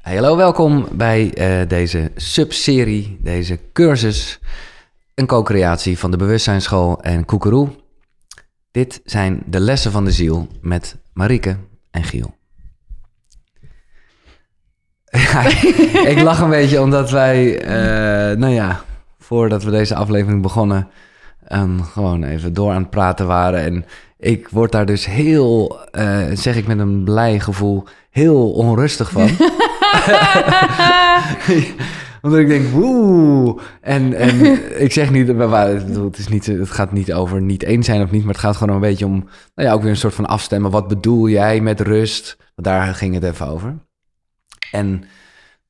Hallo, welkom bij eh, deze subserie, deze cursus. Een co-creatie van de Bewustzijnsschool en Koekeroe. Dit zijn de lessen van de ziel met Marieke en Giel. Ik lach een beetje omdat wij, eh, nou ja, voordat we deze aflevering begonnen, um, gewoon even door aan het praten waren. En ik word daar dus heel, uh, zeg ik met een blij gevoel, heel onrustig van. Omdat ik denk, woe. En, en ik zeg niet, het, is niet, het gaat niet over niet eens zijn of niet, maar het gaat gewoon een beetje om, nou ja, ook weer een soort van afstemmen. Wat bedoel jij met rust? Want daar ging het even over. En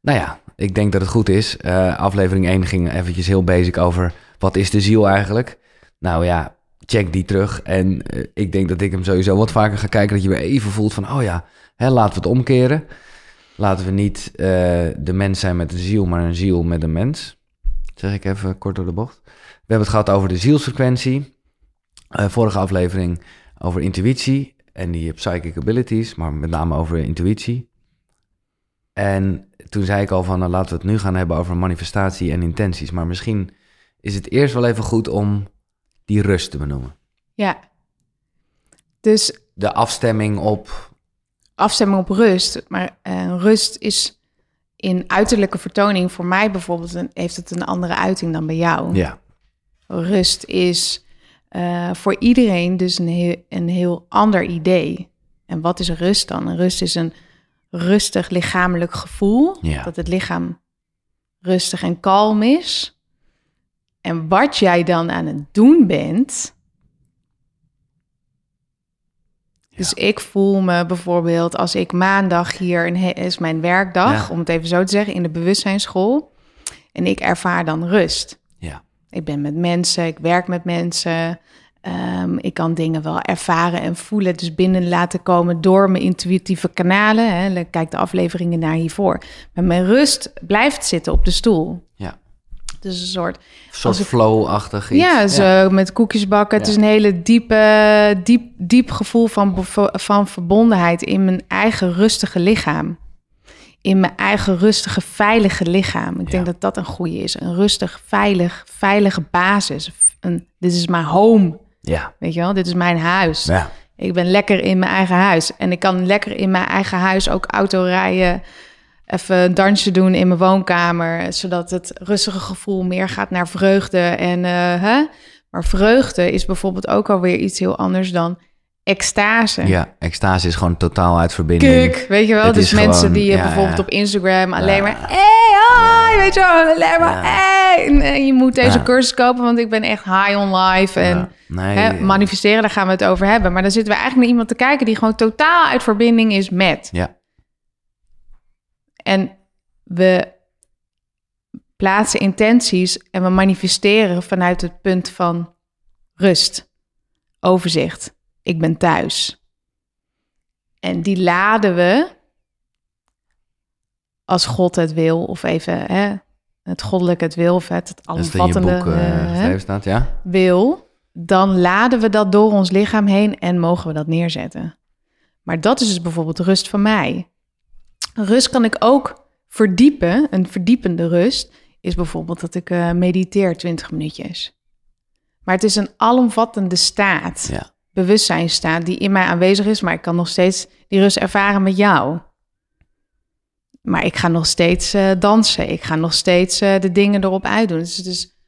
nou ja, ik denk dat het goed is. Uh, aflevering 1 ging eventjes heel basic over wat is de ziel eigenlijk? Nou ja, check die terug. En uh, ik denk dat ik hem sowieso wat vaker ga kijken, dat je weer even voelt van, oh ja, hè, laten we het omkeren. Laten we niet uh, de mens zijn met een ziel, maar een ziel met een mens. zeg ik even kort door de bocht. We hebben het gehad over de zielsfrequentie. Uh, vorige aflevering over intuïtie en die psychic abilities, maar met name over intuïtie. En toen zei ik al van, nou, laten we het nu gaan hebben over manifestatie en intenties. Maar misschien is het eerst wel even goed om die rust te benoemen. Ja. Dus... De afstemming op afstemming op rust. Maar uh, rust is in uiterlijke vertoning voor mij bijvoorbeeld, een, heeft het een andere uiting dan bij jou. Ja. Rust is uh, voor iedereen dus een heel, een heel ander idee. En wat is rust dan? Rust is een rustig lichamelijk gevoel. Ja. Dat het lichaam rustig en kalm is. En wat jij dan aan het doen bent, Dus ik voel me bijvoorbeeld als ik maandag hier een is mijn werkdag, om het even zo te zeggen, in de bewustzijnsschool. En ik ervaar dan rust. Ja. Ik ben met mensen, ik werk met mensen. Um, ik kan dingen wel ervaren en voelen, dus binnen laten komen door mijn intuïtieve kanalen. Hè. Kijk de afleveringen naar hiervoor. Maar mijn rust blijft zitten op de stoel. Ja. Dus een soort... soort flow-achtig iets. Ja, zo met koekjes bakken. Het is een hele diepe, diep, diep gevoel van, van verbondenheid in mijn eigen rustige lichaam. In mijn eigen rustige, veilige lichaam. Ik denk dat dat een goede is. Een rustig, veilig, veilige basis. Een, dit is mijn home. Ja. Weet je wel, dit is mijn huis. Ja. Ik ben lekker in mijn eigen huis. En ik kan lekker in mijn eigen huis ook auto rijden even een dansje doen in mijn woonkamer, zodat het rustige gevoel meer gaat naar vreugde. En, uh, hè? Maar vreugde is bijvoorbeeld ook alweer iets heel anders dan extase. Ja, extase is gewoon totaal uit verbinding. Kuk, weet je wel? dus mensen die je bijvoorbeeld op Instagram alleen maar... Hey, hi, weet je wel, alleen maar... Hey, je moet deze cursus kopen, want ik ben echt high on life. En nee. hè, manifesteren, daar gaan we het over hebben. Maar dan zitten we eigenlijk naar iemand te kijken... die gewoon totaal uit verbinding is met. Ja. En we plaatsen intenties en we manifesteren vanuit het punt van rust, overzicht. Ik ben thuis. En die laden we als God het wil, of even hè, het goddelijke het wil, of het, het alomvattende boek, uh, staat, ja? wil, dan laden we dat door ons lichaam heen en mogen we dat neerzetten. Maar dat is dus bijvoorbeeld rust van mij. Rust kan ik ook verdiepen. Een verdiepende rust is bijvoorbeeld dat ik uh, mediteer 20 minuutjes. Maar het is een alomvattende staat, ja. bewustzijnstaat, die in mij aanwezig is, maar ik kan nog steeds die rust ervaren met jou. Maar ik ga nog steeds uh, dansen, ik ga nog steeds uh, de dingen erop uitdoen. Dus, dus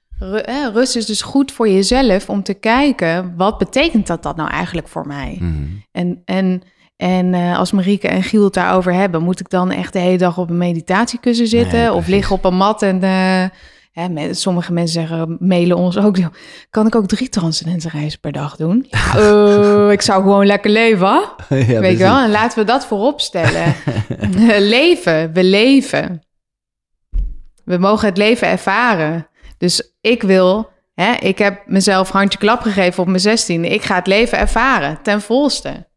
rust is dus goed voor jezelf om te kijken, wat betekent dat, dat nou eigenlijk voor mij? Mm -hmm. En, en en uh, als Marieke en Giel het daarover hebben, moet ik dan echt de hele dag op een meditatiekussen zitten nee, of liggen op een mat en uh, hè, met, sommige mensen zeggen, mailen ons ook, kan ik ook drie reizen per dag doen? Ja, uh, ik zou gewoon lekker leven, ja, weet je wel? En laten we dat voorop stellen. leven, we leven. We mogen het leven ervaren. Dus ik wil, hè, ik heb mezelf handje klap gegeven op mijn zestiende. Ik ga het leven ervaren, ten volste.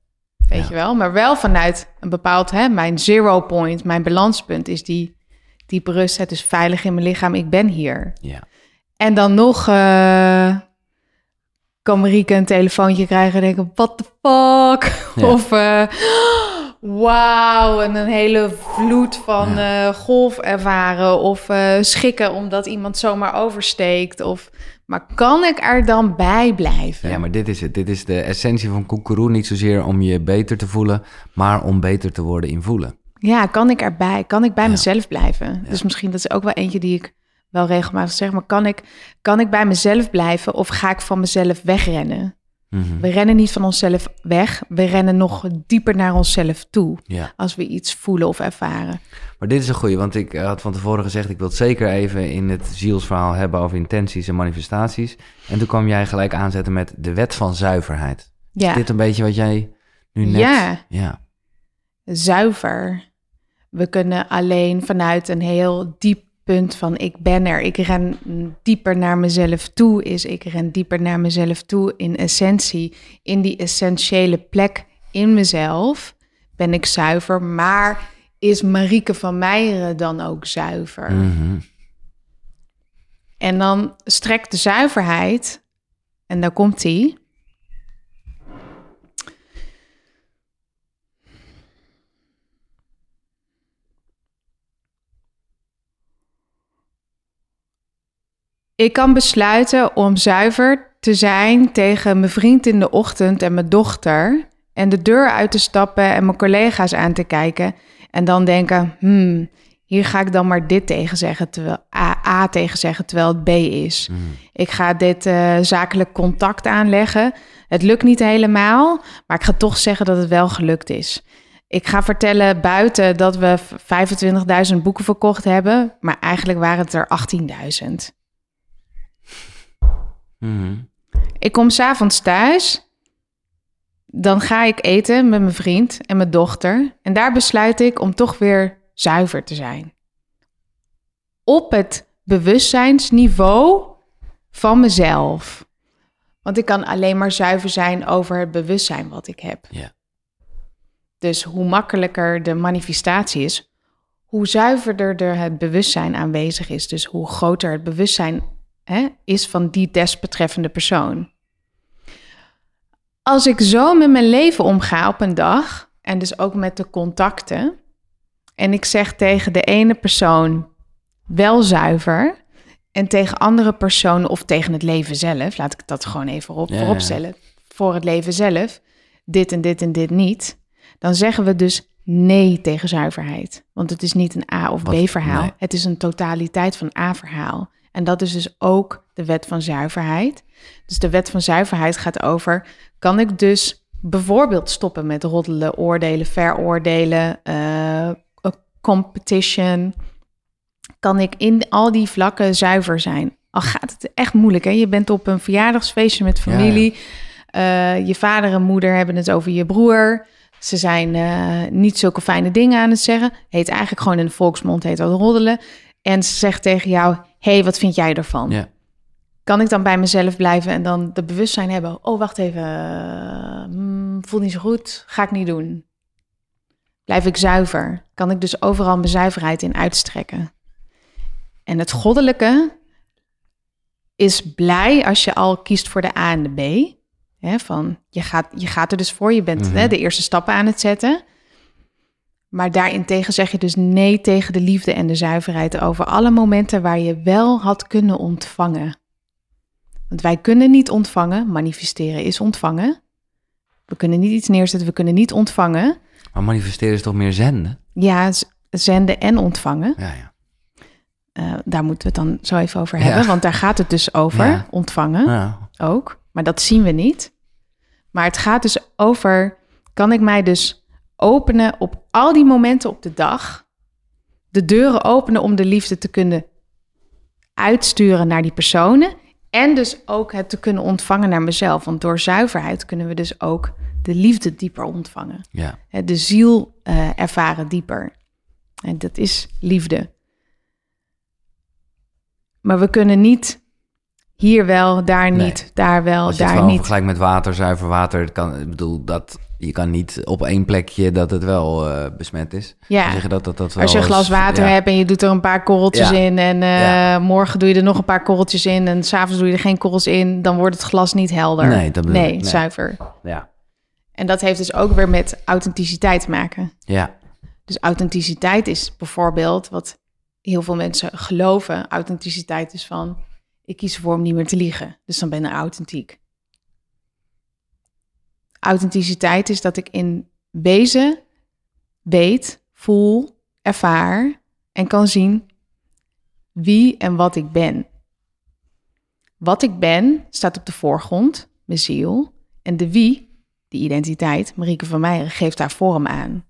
Weet ja. je wel? Maar wel vanuit een bepaald, hè, mijn zero point, mijn balanspunt is die diepe rust. Het is veilig in mijn lichaam, ik ben hier. Ja. En dan nog uh, kan Marieke een telefoontje krijgen en denken, what the fuck? Ja. Of, uh, wauw en een hele vloed van eh, golf ervaren of schikken omdat iemand zomaar oversteekt of maar kan ik er dan bij blijven? Ja, maar dit is het. Dit is de essentie van koekeroe. Niet zozeer om je beter te voelen, maar om beter te worden in voelen. Ja, kan ik erbij? Kan ik bij mezelf blijven? Dus misschien dat is ook wel eentje die ik wel regelmatig zeg. Maar kan ik, kan ik bij mezelf blijven of ga ik van mezelf wegrennen? Mhm. We rennen niet van onszelf weg. We rennen nog dieper naar onszelf toe. Ja. Als we iets voelen of ervaren. Maar dit is een goede, want ik had van tevoren gezegd... ik wil het zeker even in het zielsverhaal hebben over intenties en manifestaties. En toen kwam jij gelijk aanzetten met de wet van zuiverheid. Ja. Is dit een beetje wat jij nu net... Ja. ja. Zuiver. We kunnen alleen vanuit een heel diep punt van ik ben er. Ik ren dieper naar mezelf toe is ik ren dieper naar mezelf toe in essentie. In die essentiële plek in mezelf ben ik zuiver, maar is Marieke van Meijeren dan ook zuiver? Mhm. En dan strekt de zuiverheid, en daar komt hij. Ik kan besluiten om zuiver te zijn tegen mijn vriend in de ochtend en mijn dochter. En de deur uit te stappen en mijn collega's aan te kijken. En dan denken, hmm, hier ga ik dan maar dit tegen zeggen, terwijl A, A tegen zeggen, terwijl het B is. Hmm. Ik ga dit uh, zakelijk contact aanleggen. Het lukt niet helemaal, maar ik ga toch zeggen dat het wel gelukt is. Ik ga vertellen buiten dat we 25.000 boeken verkocht hebben, maar eigenlijk waren het er 18.000. Mm Ik kom s'avonds thuis. Dan ga ik eten met mijn vriend en mijn dochter. En daar besluit ik om toch weer zuiver te zijn. Op het bewustzijnsniveau van mezelf. Want ik kan alleen maar zuiver zijn over het bewustzijn wat ik heb. Ja. Dus hoe makkelijker de manifestatie is, hoe zuiverder er het bewustzijn aanwezig is. Dus hoe groter het bewustzijn hè, is van die desbetreffende persoon. Als ik zo met mijn leven omga op een dag, en dus ook met de contacten, en ik zeg tegen de ene persoon wel zuiver, en tegen andere personen of tegen het leven zelf, laat ik dat gewoon even op, ja, vooropstellen, voor het leven zelf, dit en dit en dit niet, dan zeggen we dus nee tegen zuiverheid. Want het is niet een A of B verhaal, het is een totaliteit van A-verhaal. En dat is dus ook de wet van zuiverheid. Dus de wet van zuiverheid gaat over: kan ik dus bijvoorbeeld stoppen met roddelen, oordelen, veroordelen, uh, competition? Kan ik in al die vlakken zuiver zijn? Al gaat het echt moeilijk, hè? Je bent op een verjaardagsfeestje met familie. Eh, je vader en moeder hebben het over je broer. Ze zijn uh, niet zulke fijne dingen aan het zeggen. Heet eigenlijk gewoon in de volksmond heet dat roddelen. En ze zegt tegen jou: hey, wat vind jij ervan? Ja. Kan ik dan bij mezelf blijven en dan de bewustzijn hebben? Oh, wacht even, uh, voelt niet zo goed, ga ik niet doen. Blijf ik zuiver? Kan ik dus overal mijn zuiverheid in uitstrekken? En het goddelijke is blij als je al kiest voor de A en de B. Hè, van je gaat, je gaat er dus voor, je bent hè, mhm. de eerste stappen aan het zetten. Maar daarentegen zeg je dus nee tegen de liefde en de zuiverheid over alle momenten waar je wel had kunnen ontvangen. Want wij kunnen niet ontvangen, manifesteren is ontvangen. We kunnen niet iets neerzetten, we kunnen niet ontvangen. Maar manifesteren is toch meer zenden? Ja, zenden en ontvangen. Ja, ja. Uh, daar moeten we het dan zo even over hebben, want daar gaat het dus over, ontvangen ook. Maar dat zien we niet. Maar het gaat dus over, kan ik mij dus openen op al die momenten op de dag. De deuren openen om de liefde te kunnen uitsturen naar die personen. En dus ook het te kunnen ontvangen naar mezelf. Want door zuiverheid kunnen we dus ook de liefde dieper ontvangen. Ja. De ziel uh, ervaren dieper. En dat is liefde. Maar we kunnen niet hier wel, daar niet, daar wel, daar het niet. Vergelijk met water, zuiver water. Kan, ik bedoel, dat je kan niet op één plekje dat het wel uh, besmet is. Ja. Zeggen dat, dat, dat Als je een glas water hebt en je doet er een paar korreltjes in en uh, morgen doe je er nog een paar korreltjes in en s'avonds doe je er geen korrels in, dan wordt het glas niet helder. Nee, dat nee, nee. zuiver. Ja. En dat heeft dus ook weer met authenticiteit te maken. Ja. Dus authenticiteit is bijvoorbeeld wat heel veel mensen geloven. Authenticiteit is van, ik kies ervoor om niet meer te liegen. Dus dan ben ik authentiek. Authenticiteit is dat ik in wezen weet, voel, ervaar en kan zien wie en wat ik ben. Wat ik ben staat op de voorgrond, mijn ziel. En de wie, de identiteit, Marieke van Meijeren, geeft daar vorm aan.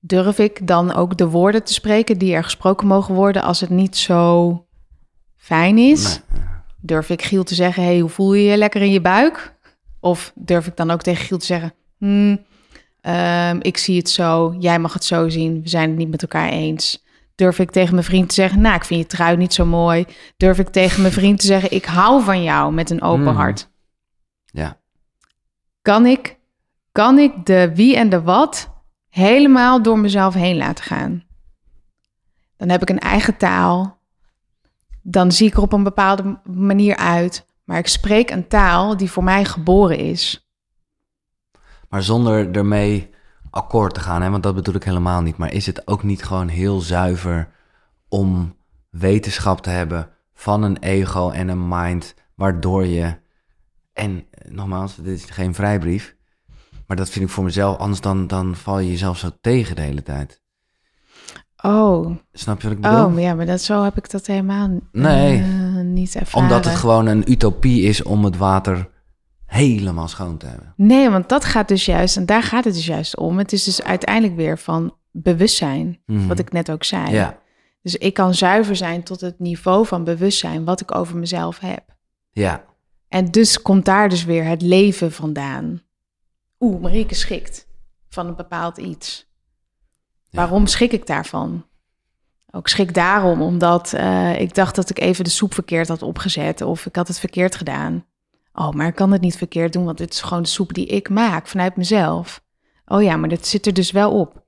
Durf ik dan ook de woorden te spreken die er gesproken mogen worden als het niet zo fijn is? Durf ik Giel te zeggen, hey, hoe voel je je lekker in je buik? Of durf ik dan ook tegen Giel te zeggen, hmm, ehm, ik zie het zo, jij mag het zo zien, we zijn het niet met elkaar eens. Durf ik tegen mijn vriend te zeggen, nou, ik vind je trui niet zo mooi. Durf ik tegen mijn vriend te zeggen, ik hou van jou met een open Hmm. hart. Ja. Kan ik, kan ik de wie en de wat helemaal door mezelf heen laten gaan? Dan heb ik een eigen taal. Dan zie ik er op een bepaalde manier uit. Maar ik spreek een taal die voor mij geboren is. Maar zonder ermee akkoord te gaan, hè? want dat bedoel ik helemaal niet. Maar is het ook niet gewoon heel zuiver om wetenschap te hebben van een ego en een mind, waardoor je. En nogmaals, dit is geen vrijbrief. Maar dat vind ik voor mezelf, anders dan, dan val je jezelf zo tegen de hele tijd. Oh, Snap je wat ik bedoel? oh ja, maar dat, zo heb ik dat helemaal Nee. eh, niet ervaren. Omdat het gewoon een utopie is om het water helemaal schoon te hebben. Nee, want dat gaat dus juist, en daar gaat het dus juist om. Het is dus uiteindelijk weer van bewustzijn, Mhm. wat ik net ook zei. Ja, Dus ik kan zuiver zijn tot het niveau van bewustzijn wat ik over mezelf heb. ja, En dus komt daar dus weer het leven vandaan. Oeh, Marieke schikt van een bepaald iets. Ja. Waarom schik ik daarvan? Ook schrik daarom, omdat eh, ik dacht dat ik even de soep verkeerd had opgezet of ik had het verkeerd gedaan. Oh, maar ik kan het niet verkeerd doen, want dit is gewoon de soep die ik maak vanuit mezelf. Oh ja, maar dat zit er dus wel op.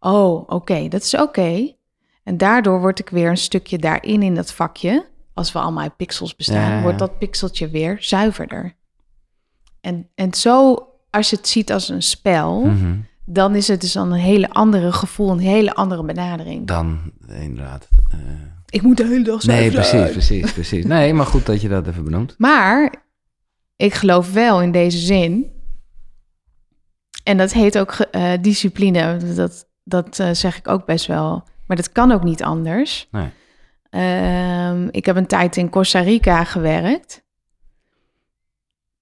Oh, oké, dat is oké. En daardoor word ik weer een stukje daarin in dat vakje. Als we allemaal uit pixels bestaan, Ja, wordt dat pixeltje weer zuiverder. En, en zo, als je het ziet als een spel, Mhm. Dan is het dus dan een hele andere gevoel, een hele andere benadering. dan inderdaad. eh, Ik moet de hele dag nee, zuiver zijn. precies, precies, precies. Nee, maar goed dat je dat even benoemt. Maar ik geloof wel in deze zin. En dat heet ook eh, discipline. Dat, dat eh, zeg ik ook best wel. Maar dat kan ook niet anders. Nee. Ehm, ik heb een tijd in Costa Rica gewerkt.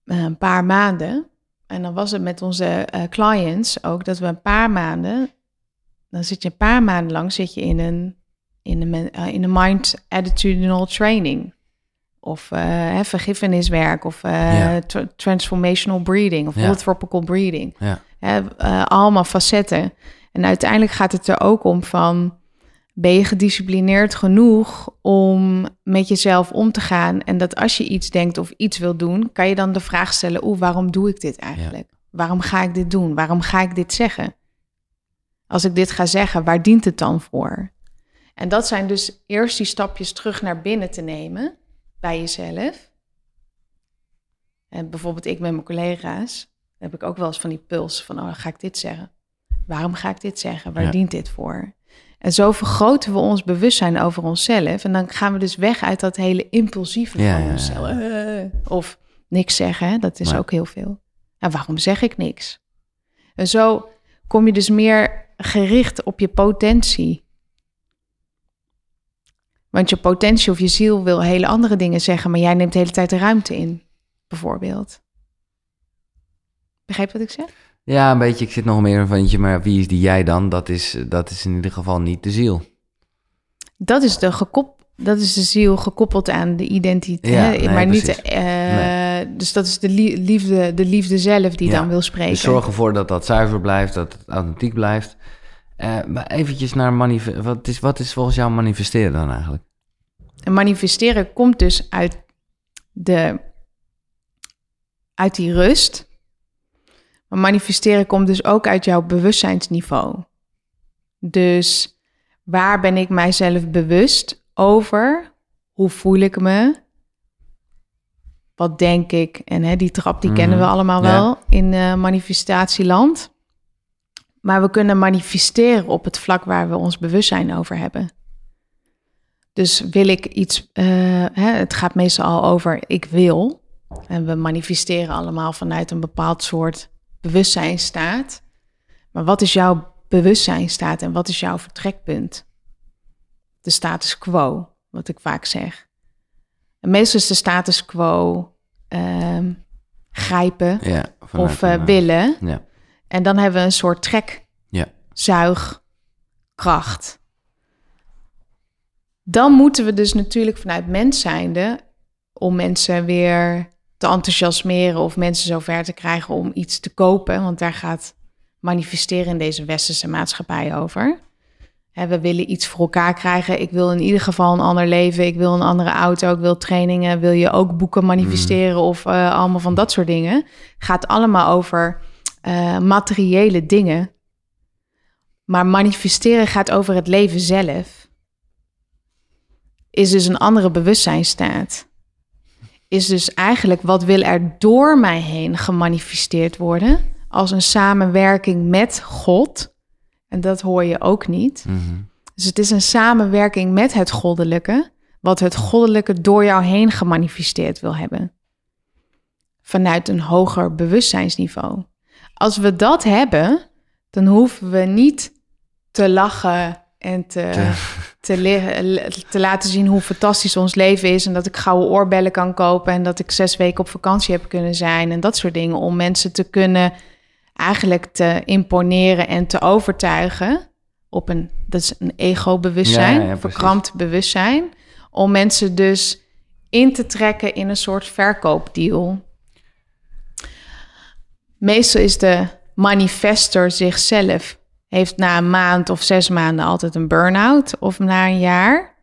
Eh, een paar maanden. En dan was het met onze eh, clients ook dat we een paar maanden. Dan zit je een paar maanden lang zit je in een, in een, eh, in een mind attitudinal training. Of eh, hè, vergiffeniswerk. Of Ja. tra- transformational breathing. Of Ja. holotropical. Ja. Hè, eh, allemaal facetten. En uiteindelijk gaat het er ook om van... ben je gedisciplineerd genoeg om met jezelf om te gaan... en dat als je iets denkt of iets wil doen... kan je dan de vraag stellen... oeh, waarom doe ik dit eigenlijk? Waarom ga ik dit doen? Waarom ga ik dit zeggen? Als ik dit ga zeggen, waar dient het dan voor? En dat zijn dus eerst die stapjes terug naar binnen te nemen... bij jezelf... En bijvoorbeeld ik met mijn collega's, heb ik ook wel eens van die puls van, oh, ga ik dit zeggen? Waarom ga ik dit zeggen? Waar Ja. dient dit voor? En zo vergroten we ons bewustzijn over onszelf. En dan gaan we dus weg uit dat hele impulsieve Ja, van ja. onszelf. Eh, Of niks zeggen, dat is Maar- ook heel veel. En waarom zeg ik niks? En zo kom je dus meer gericht op je potentie. Want je potentie of je ziel wil hele andere dingen zeggen, maar jij neemt de hele tijd de ruimte in, bijvoorbeeld. Begrijp wat ik zeg? Ja, een beetje. Ik zit nog meer van, je, maar wie is die jij dan? Dat is, dat is in ieder geval niet de ziel. Dat is de, gekop, dat is de ziel gekoppeld aan de identiteit. Ja, nee, maar niet, eh, dus dat is de lie- liefde, de liefde zelf die Ja, dan wil spreken. Dus zorg ervoor dat dat zuiver blijft, dat het authentiek blijft. Eh, maar eventjes naar manifesteren. Wat is, wat is volgens jou manifesteren dan eigenlijk? En manifesteren komt dus uit, de, uit die rust. Maar manifesteren komt dus ook uit jouw bewustzijnsniveau. Dus waar ben ik mijzelf bewust over? Hoe voel ik me? wat denk ik. En hè, die trap die kennen we Mhm. allemaal Ja. wel in eh, manifestatieland. Maar we kunnen manifesteren op het vlak waar we ons bewustzijn over hebben. Dus wil ik iets, eh, hè, het gaat meestal al over ik wil. En we manifesteren allemaal vanuit een bepaald soort bewustzijnstaat. Maar wat is jouw bewustzijnstaat en wat is jouw vertrekpunt? De status quo, wat ik vaak zeg. En meestal is de status quo ehm, grijpen Ja, of eh, eh, willen. Ja, En dan hebben we een soort trek, ja. zuig, kracht. Dan moeten we dus natuurlijk vanuit mens zijnde, om mensen weer te enthousiasmeren of mensen zover te krijgen om iets te kopen, want daar gaat manifesteren in deze westerse maatschappij over. We willen iets voor elkaar krijgen. Ik wil in ieder geval een ander leven. Ik wil een andere auto. Ik wil trainingen. Wil je ook boeken manifesteren of eh, allemaal van dat soort dingen? Gaat allemaal over eh, materiële dingen. Maar manifesteren gaat over het leven zelf. Is dus een andere bewustzijnstaat. Is dus eigenlijk wat wil er door mij heen gemanifesteerd worden als een samenwerking met God. En dat hoor je ook niet. Mhm. Dus het is een samenwerking met het goddelijke, wat het goddelijke door jou heen gemanifesteerd wil hebben. Vanuit een hoger bewustzijnsniveau. Als we dat hebben, dan hoeven we niet te lachen en te, te, laten zien hoe fantastisch ons leven is. En dat ik gouden oorbellen kan kopen en dat ik zes weken op vakantie heb kunnen zijn en dat soort dingen. Om mensen te kunnen eigenlijk te imponeren en te overtuigen op een, dat is een ego-bewustzijn, Ja, ja, verkrampt bewustzijn, om mensen dus in te trekken in een soort verkoopdeal. Meestal is de manifester zichzelf, heeft na een maand of zes maanden altijd een burn-out of na een jaar.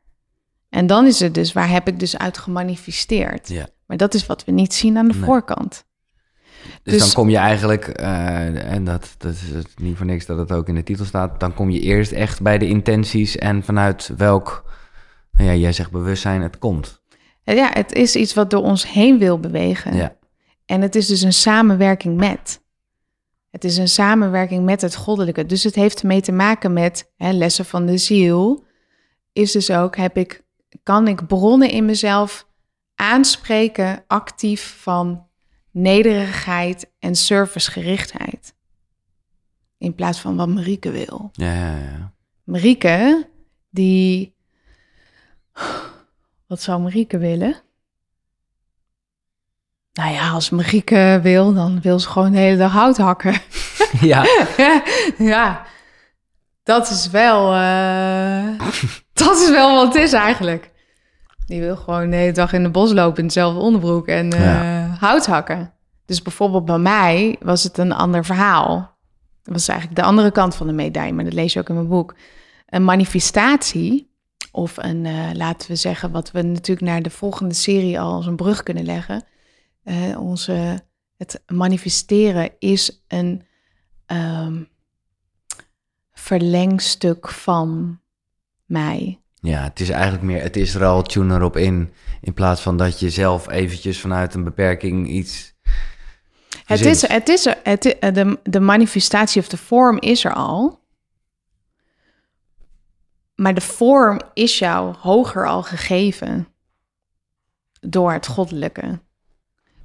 En dan is het dus, waar heb ik dus uit gemanifesteerd? Ja. Maar dat is wat we niet zien aan de Nee. voorkant. Dus, Dus- dan kom je eigenlijk, eh, en dat, dat is het niet voor niks dat het ook in de titel staat, dan kom je eerst echt bij de intenties en vanuit welk, nou ja, jij zegt bewustzijn, het komt. Ja, het is iets wat door ons heen wil bewegen. Ja, En het is dus een samenwerking met. Het is een samenwerking met het goddelijke. Dus het heeft ermee te maken met hè, lessen van de ziel. Is dus ook, heb ik, kan ik bronnen in mezelf aanspreken actief van nederigheid en servicegerichtheid. In plaats van wat Marieke wil. ja, ja. ja. Marieke, die. Wat zou Marieke willen? Nou ja, als Marieke wil, dan wil ze gewoon de hele dag hout hakken. ja. ja, dat is wel. eh, dat is wel wat het is eigenlijk. Die wil gewoon de hele dag in de bos lopen in dezelfde onderbroek en eh, Ja. hout hakken. Dus bijvoorbeeld bij mij was het een ander verhaal. Dat was eigenlijk de andere kant van de medaille, maar dat lees je ook in mijn boek. Een manifestatie, of een, eh, laten we zeggen, wat we natuurlijk naar de volgende serie al als een brug kunnen leggen. Onze, het manifesteren is een ehm, verlengstuk van mij. Ja, het is eigenlijk meer, het is er al, tune erop in, in plaats van dat je zelf eventjes vanuit een beperking iets Het is, het is, er- het, de, de manifestatie of de vorm is er al. Maar de vorm is jou hoger al gegeven door het goddelijke.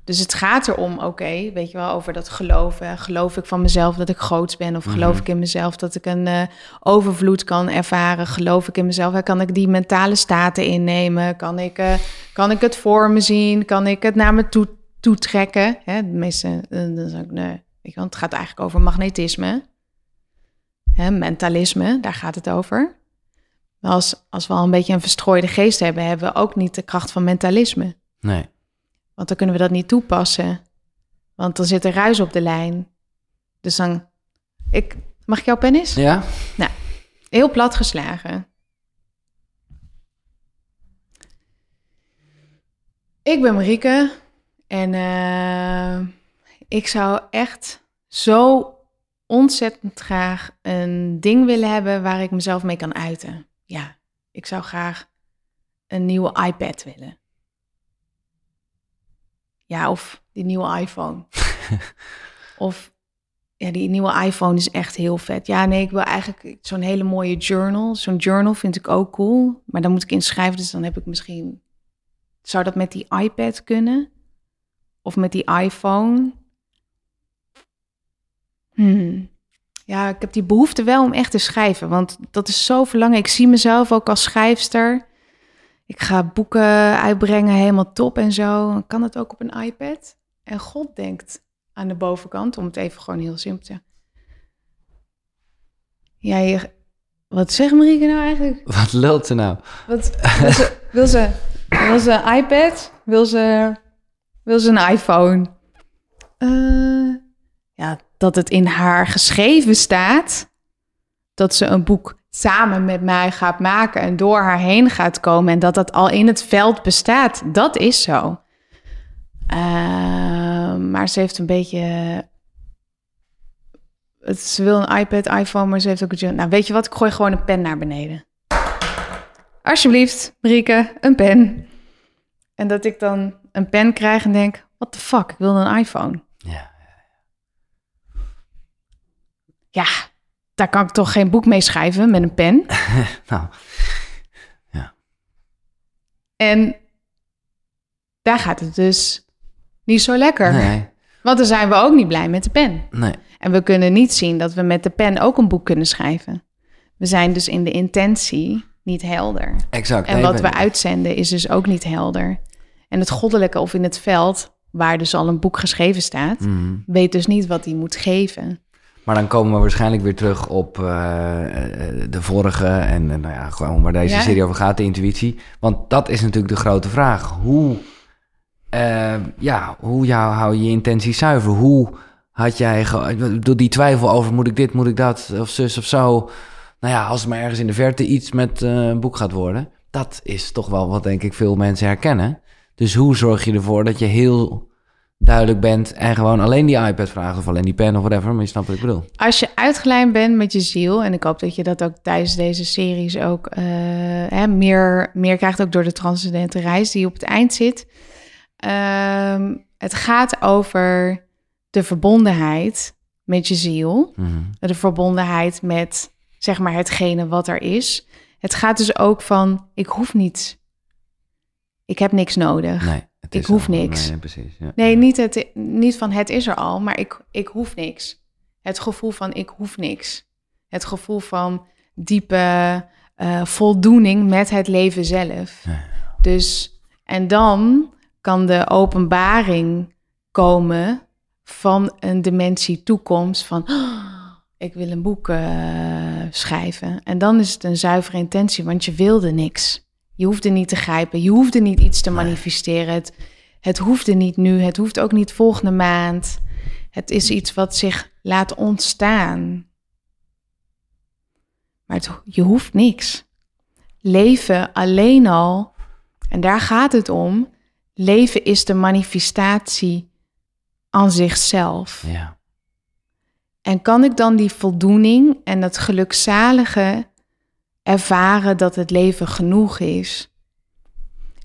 Dus het gaat erom, oké, weet je wel, over dat geloven. Geloof ik van mezelf dat ik groots ben? Of geloof Mhm. ik in mezelf dat ik een eh, overvloed kan ervaren? Geloof ik in mezelf? Kan ik die mentale staten innemen? Kan ik, eh, kan ik het voor me zien? Kan ik het naar me toe, toetrekken? Hè, de meeste, eh, dan zeg ik, nee. Weet je wel, het gaat eigenlijk over magnetisme. Hè, mentalisme, daar gaat het over. Maar als, als we al een beetje een verstrooide geest hebben, hebben we ook niet de kracht van mentalisme. Nee. Want dan kunnen we dat niet toepassen. Want dan zit er ruis op de lijn. Dus dan... Ik, mag ik jouw pen eens? Ja? Heel plat geslagen. Ik ben Marieke. En eh, ik zou echt zo ontzettend graag een ding willen hebben waar ik mezelf mee kan uiten. Ja, ik zou graag een nieuwe iPad willen. Ja, of die nieuwe iPhone. of ja, die nieuwe iPhone is echt heel vet. Ja, nee, ik wil eigenlijk zo'n hele mooie journal. Zo'n journal vind ik ook cool. Maar dan moet ik inschrijven, dus dan heb ik misschien... Zou dat met die iPad kunnen? Of met die iPhone? Hmm. Ja, ik heb die behoefte wel om echt te schrijven. Want dat is zo verlangen. Ik zie mezelf ook als schrijfster. Ik ga boeken uitbrengen, helemaal top en zo. Kan het ook op een iPad? En God denkt aan de bovenkant, om het even gewoon heel simpel te zeggen. Ja, je, wat zegt Marieke nou eigenlijk? Wat lult ze nou? Wat, wil, ze, wil, ze, wil ze een iPad? Wil ze, wil ze een iPhone? Uh, ja, dat het in haar geschreven staat dat ze een boek samen met mij gaat maken en door haar heen gaat komen en dat dat al in het veld bestaat. Dat is zo. Uh, maar ze heeft een beetje. Het, ze wil een iPad, iPhone, maar ze heeft ook een. Nou, weet je wat? Ik gooi gewoon een pen naar beneden. Alsjeblieft, Marieke, een pen. En dat ik dan een pen krijg en denk: what the fuck? Ik wil een iPhone. Ja. Ja, daar kan ik toch geen boek mee schrijven met een pen. nou, ja. En daar gaat het dus niet zo lekker. Nee. Want dan zijn we ook niet blij met de pen. Nee. En we kunnen niet zien dat we met de pen ook een boek kunnen schrijven. We zijn dus in de intentie niet helder. Exact. En wat we uitzenden is dus ook niet helder. En het goddelijke of in het veld, waar dus al een boek geschreven staat, Mhm. weet dus niet wat hij moet geven. Maar dan komen we waarschijnlijk weer terug op eh, eh, de vorige en eh, nou ja, gewoon waar deze Ja. serie over gaat, de intuïtie. Want dat is natuurlijk de grote vraag. Hoe, ja, hoe jou, hou je je intentie zuiver? Hoe had jij, door die twijfel over moet ik dit, moet ik dat, of zus of zo. Nou ja, als het maar ergens in de verte iets met een boek gaat worden. Dat is toch wel wat denk ik veel mensen herkennen. Dus hoe zorg je ervoor dat je heel duidelijk bent en gewoon alleen die iPad vraagt of alleen die pen of whatever, maar je snapt wat ik bedoel. Als je uitgelijnd bent met je ziel, en ik hoop dat je dat ook tijdens deze series ook eh, hè, meer, meer krijgt, ook door de transcendente reis die op het eind zit. Ehm, het gaat over de verbondenheid met je ziel, Mhm. de verbondenheid met zeg maar hetgene wat er is. Het gaat dus ook van, ik hoef niets. Ik heb niks nodig. Nee, Ik hoef al- niks. Nee, precies. Ja. Nee, niet, het, niet van het is er al, maar ik, ik hoef niks. Het gevoel van ik hoef niks. Het gevoel van diepe eh, voldoening met het leven zelf. Ja. Dus, en dan kan de openbaring komen van een dimensie toekomst van "Oh, ik wil een boek eh, schrijven. En dan is het een zuivere intentie, want je wilde niks. Je hoefde niet te grijpen, je hoefde niet iets te manifesteren. Het, het hoefde niet nu, het hoeft ook niet volgende maand. Het is iets wat zich laat ontstaan. Maar het, je hoeft niks. Leven alleen al, en daar gaat het om, leven is de manifestatie aan zichzelf. Ja. En kan ik dan die voldoening en dat gelukzalige ervaren dat het leven genoeg is?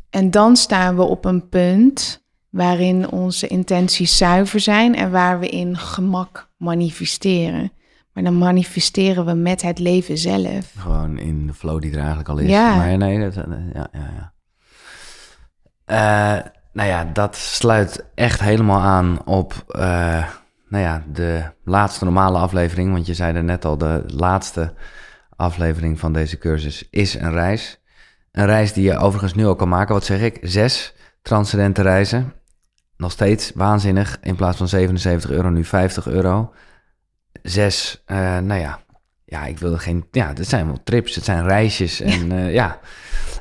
En dan staan we op een punt waarin onze intenties zuiver zijn en waar we in gemak manifesteren. Maar dan manifesteren we met het leven zelf. Gewoon in de flow die er eigenlijk al is. Ja. Maar nee, dat, eh, ja, ja, ja. Eh, nou ja, dat sluit echt helemaal aan op eh, nou ja, de laatste normale aflevering. Want je zei er net al, de laatste aflevering van deze cursus is een reis. Een reis die je overigens nu al kan maken. Wat zeg ik? Zes transcendente reizen. Nog steeds waanzinnig. In plaats van 77 euro, nu 50 euro. Zes, eh, nou ja, ja, ik wilde geen. Ja, het zijn wel trips, het zijn reisjes. En ja. ja.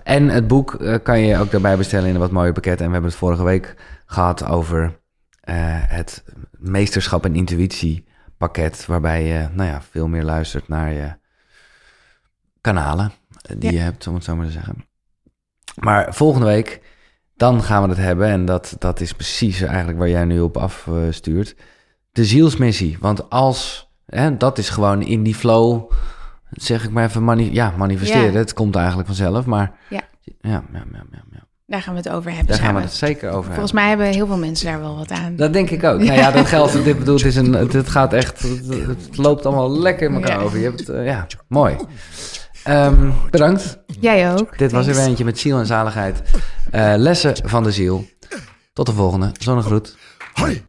En het boek eh, kan je ook daarbij bestellen in een wat mooier pakket. En we hebben het vorige week gehad over eh, het meesterschap en intuïtie pakket. Waarbij je nou ja, veel meer luistert naar je kanalen eh, die je hebt, om het zo maar te zeggen. Maar volgende week, dan gaan we het hebben. En dat, dat is precies eigenlijk waar jij nu op afstuurt. De zielsmissie. Want als, hè, dat is gewoon in die flow, zeg ik maar even, ja, manifesteren. Het komt eigenlijk vanzelf, maar... Ja. Ja, ja, ja, ja, Daar gaan we het over hebben. Daar samen. gaan we het zeker over Volgens mij hebben heel veel mensen daar wel wat aan. Dat denk ik ook. Nou ja, dat geldt. Dit bedoelt, is een, het, gaat echt. Het, loopt allemaal lekker in elkaar over. Je hebt, eh, ja, mooi. Ehm, bedankt. Jij ook. Dit was weer eentje met ziel en zaligheid. Eh, lessen van de ziel. Tot de volgende. Zonnegroet. Hoi.